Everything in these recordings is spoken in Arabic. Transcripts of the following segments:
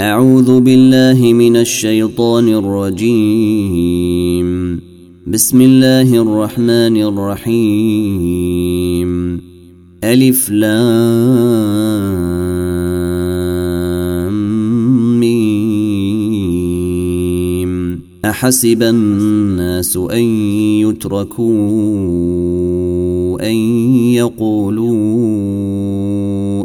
أعوذ بالله من الشيطان الرجيم. بسم الله الرحمن الرحيم. ألف لام ميم. أحسب الناس أن يتركوا أن يقولوا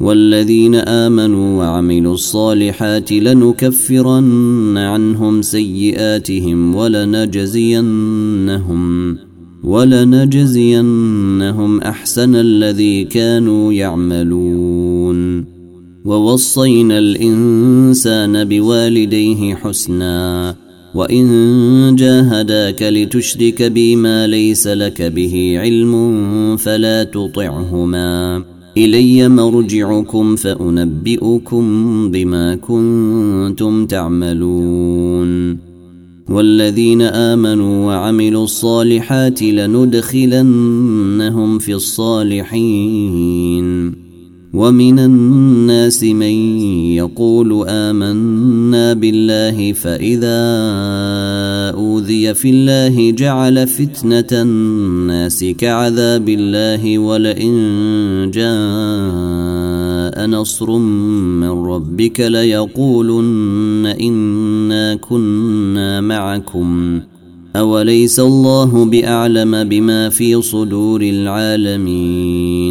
والذين آمنوا وعملوا الصالحات لنكفرن عنهم سيئاتهم ولنجزينهم ولنجزينهم أحسن الذي كانوا يعملون. ووصينا الإنسان بوالديه حسنا وإن جاهداك لتشرك بي ما ليس لك به علم فلا تطعهما. إلي مرجعكم فأنبئكم بما كنتم تعملون. والذين آمنوا وعملوا الصالحات لندخلنهم في الصالحين. ومن الناس من يقول آمنا بالله فإذا أوذي في الله جعل فتنة الناس كعذاب الله ولئن جاء نصر من ربك ليقولن إنا كنا معكم. أوليس الله بأعلم بما في صدور العالمين؟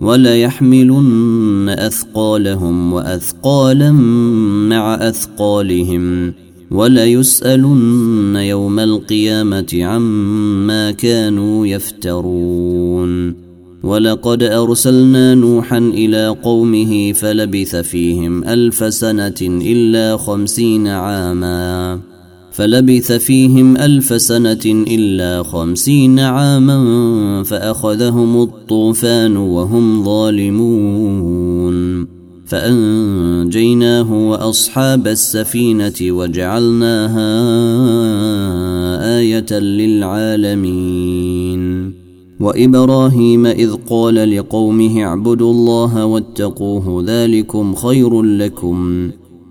وليحملن أثقالهم وأثقالا مع أثقالهم وليسألن يوم القيامة عما كانوا يفترون ولقد أرسلنا نوحا إلى قومه فلبث فيهم ألف سنة إلا خمسين عاما فلبث فيهم ألف سنة إلا خمسين عاما فأخذهم الطوفان وهم ظالمون. فأنجيناه وأصحاب السفينة وجعلناها آية للعالمين. وإبراهيم إذ قال لقومه اعبدوا الله واتقوه ذلكم خير لكم.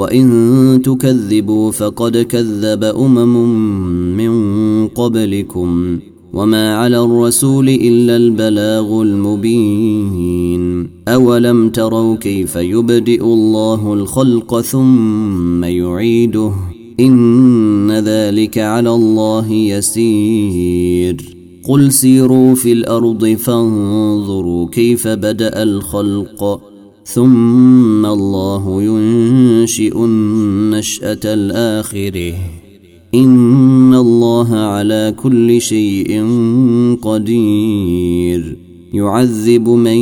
وإن تكذبوا فقد كذب أمم من قبلكم وما على الرسول إلا البلاغ المبين. أولم تروا كيف يبدئ الله الخلق ثم يعيده؟ إن ذلك على الله يسير. قل سيروا في الأرض فانظروا كيف بدأ الخلق. ثم الله ينشئ النشأة الآخرة. إن الله على كل شيء قدير. يعذب من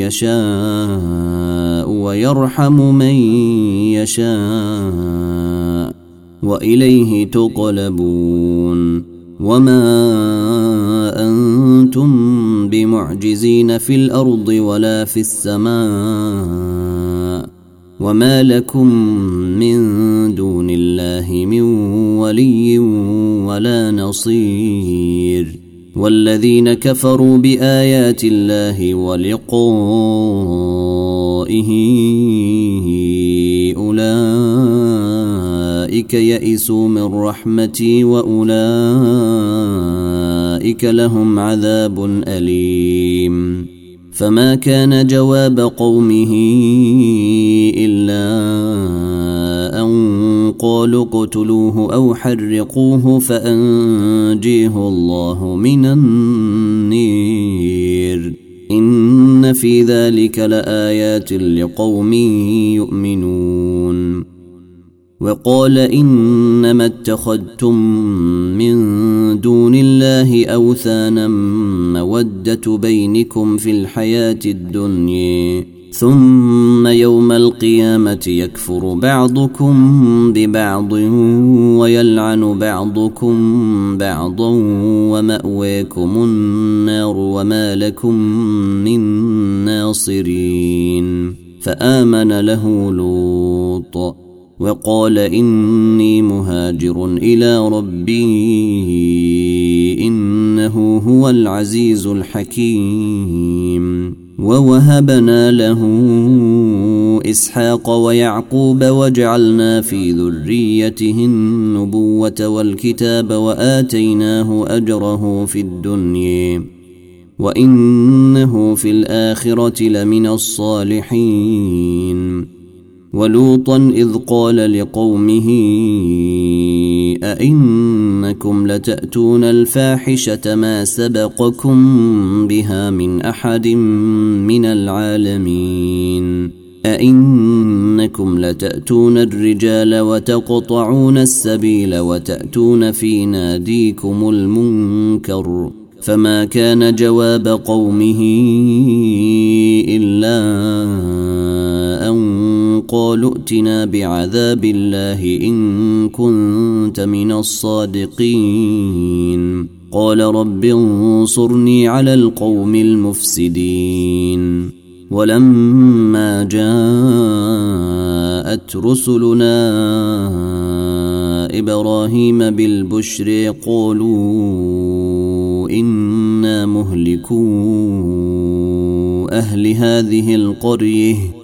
يشاء ويرحم من يشاء واليه تقلبون. وما أنتم بمعجزين في الأرض ولا في السماء وما لكم من دون الله من ولي ولا نصير والذين كفروا بآيات الله ولقائه أولئك يئسوا من رحمتي وأولئك لهم عذاب أليم. فما كان جواب قومه إلا قالوا اقتلوه أو حرقوه فأنجيه الله من النير. إن في ذلك لآيات لقوم يؤمنون. وقال إنما اتخذتم من دون الله أوثانا مودة بينكم في الحياة الدنيا. ثم يوم القيامة يكفر بعضكم ببعض ويلعن بعضكم بعضا ومأويكم النار وما لكم من ناصرين. فآمن له لوط. وقال إني مهاجر إلى ربي إنه هو العزيز الحكيم. ووهبنا له إسحاق ويعقوب وجعلنا في ذريته النبوة والكتاب وآتيناه أجره في الدنيا وإنه في الآخرة لمن الصالحين. ولوطا إذ قال لقومه أئنكم لتأتون الفاحشة ما سبقكم بها من أحد من العالمين أئنكم لتأتون الرجال وتقطعون السبيل وتأتون في ناديكم المنكر فما كان جواب قومه إلا قالوا ائتنا بعذاب الله إن كنت من الصادقين. قال رب انصرني على القوم المفسدين. ولما جاءت رسلنا إبراهيم بالبشر قالوا إنا مهلكو أهل هذه القرية.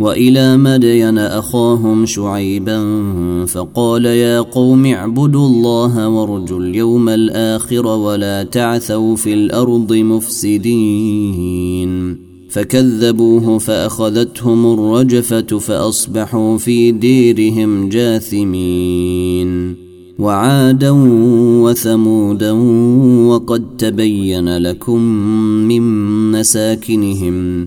وإلى مدين أخاهم شعيبا فقال يا قوم اعبدوا الله وارجوا اليوم الآخر ولا تعثوا في الأرض مفسدين. فكذبوه فأخذتهم الرجفة فأصبحوا في ديرهم جاثمين. وعادا وثمودا وقد تبين لكم من مساكنهم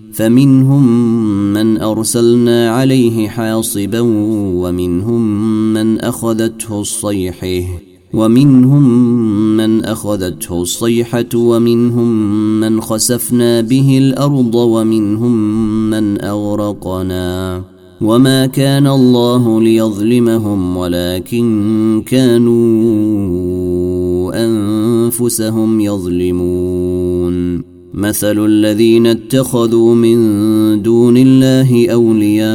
فمنهم من أرسلنا عليه حاصبا ومنهم من أخذته الصيحة ومنهم من أخذته الصيحة ومنهم من خسفنا به الأرض ومنهم من أغرقنا. وما كان الله ليظلمهم ولكن كانوا أنفسهم يظلمون. مثل الذين اتخذوا من دون الله أولياء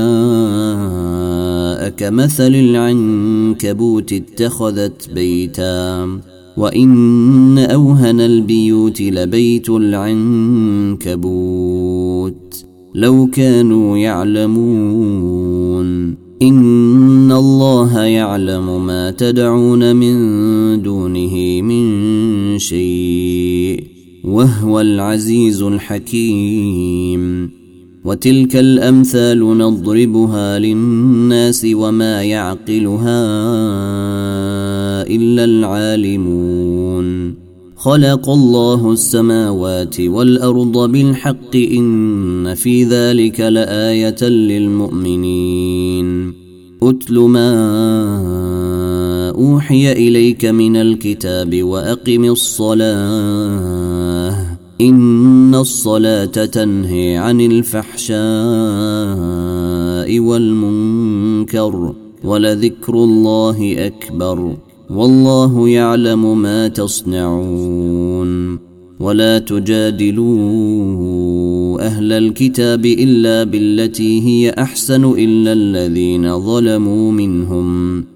كمثل العنكبوت اتخذت بيتا. وإن أوهن البيوت لبيت العنكبوت. لو كانوا يعلمون. إن الله يعلم ما تدعون من دونه من شيء. وهو العزيز الحكيم. وتلك الأمثال نضربها للناس وما يعقلها إلا العالمون. خلق الله السماوات والأرض بالحق إن في ذلك لآية للمؤمنين. اتل ما أوحي إليك من الكتاب وأقم الصلاة. إن الصلاة تنهي عن الفحشاء والمنكر ولذكر الله أكبر. والله يعلم ما تصنعون. ولا تجادلوا أهل الكتاب إلا بالتي هي أحسن إلا الذين ظلموا منهم.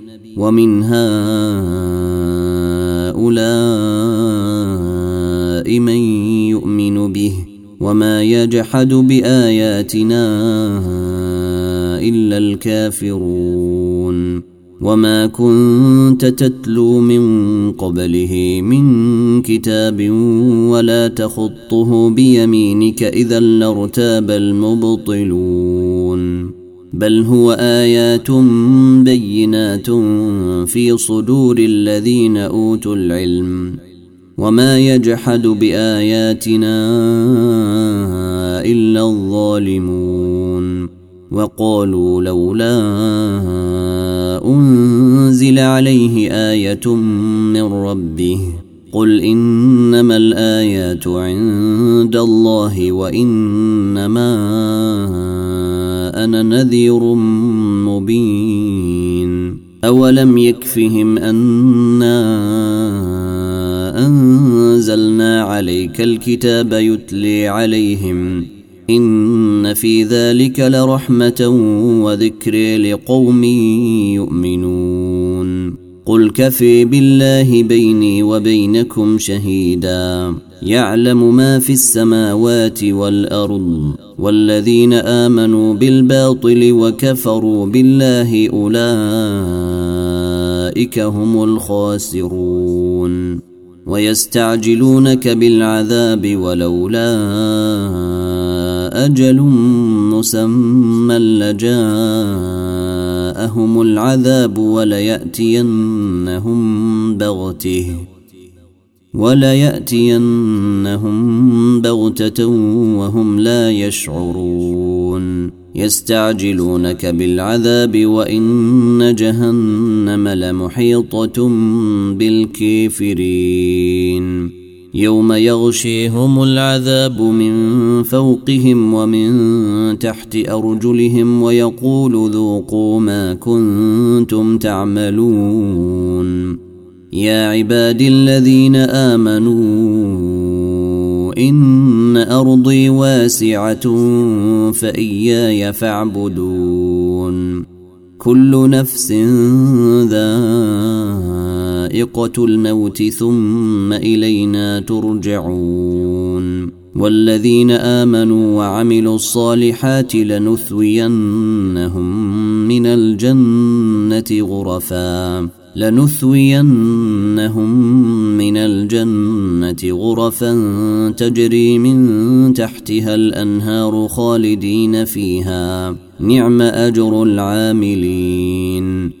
ومن هؤلاء من يؤمن به وما يجحد بآياتنا إلا الكافرون وما كنت تتلو من قبله من كتاب ولا تخطه بيمينك إذا لارتاب المبطلون بل هو آيات بينات في صدور الذين أوتوا العلم. وما يجحد بآياتنا إلا الظالمون. وقالوا لولا أنزل عليه آية من ربه. قل انما الايات عند الله وانما أنا نذير مبين اولم يكفهم انا انزلنا عليك الكتاب يتلي عليهم ان في ذلك لرحمه وذكر لقوم يؤمنون قل كفي بالله بيني وبينكم شهيدا يعلم ما في السماوات والارض والذين امنوا بالباطل وكفروا بالله اولئك هم الخاسرون ويستعجلونك بالعذاب ولولا أجل مسمى لجاءهم العذاب ولياتينهم بغته ولياتينهم بغته وهم لا يشعرون يستعجلونك بالعذاب وان جهنم لمحيطه بالكافرين يوم يغشيهم العذاب من فوقهم ومن تحت أرجلهم ويقول ذوقوا ما كنتم تعملون. يا عبادي الذين آمنوا إن أرضي واسعة فإياي فاعبدون. كل نفس ذائقه الموت ثم إلينا ترجعون والذين آمنوا وعملوا الصالحات لنثوينهم من الجنة غرفا لنثوينهم من الجنة غرفا تجري من تحتها الأنهار خالدين فيها. نعم أجر العاملين.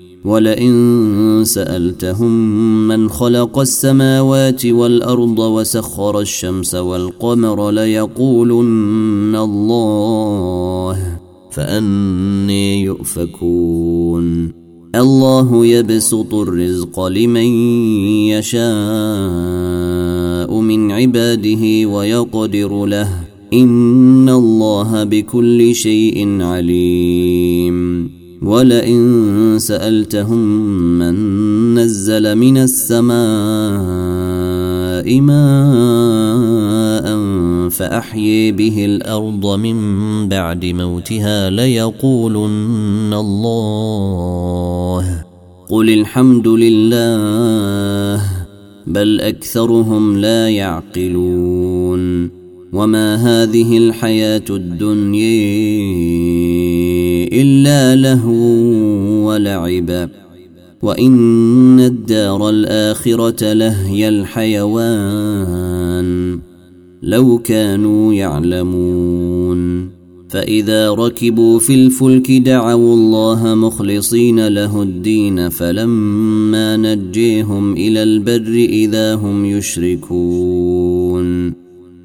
ولئن سألتهم من خلق السماوات والأرض وسخر الشمس والقمر ليقولن الله فأني يؤفكون. الله يبسط الرزق لمن يشاء من عباده ويقدر له. إن الله بكل شيء عليم. ولئن سألتهم من نزل من السماء ماء فأحيي به الأرض من بعد موتها ليقولن الله. قل الحمد لله بل أكثرهم لا يعقلون. وما هذه الحياة الدنيا إلا له ولعب. وإن الدار الآخرة لهي الحيوان. لو كانوا يعلمون. فإذا ركبوا في الفلك دعوا الله مخلصين له الدين فلما نجيهم إلى البر إذا هم يشركون.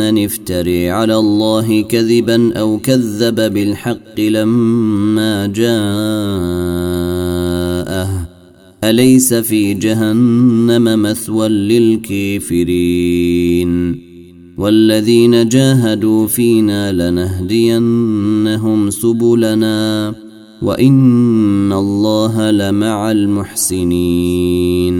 افتري على الله كذبا أو كذب بالحق لما جاءه. أليس في جهنم مثوى للكافرين؟ والذين جاهدوا فينا لنهدينهم سبلنا وإن الله لمع المحسنين.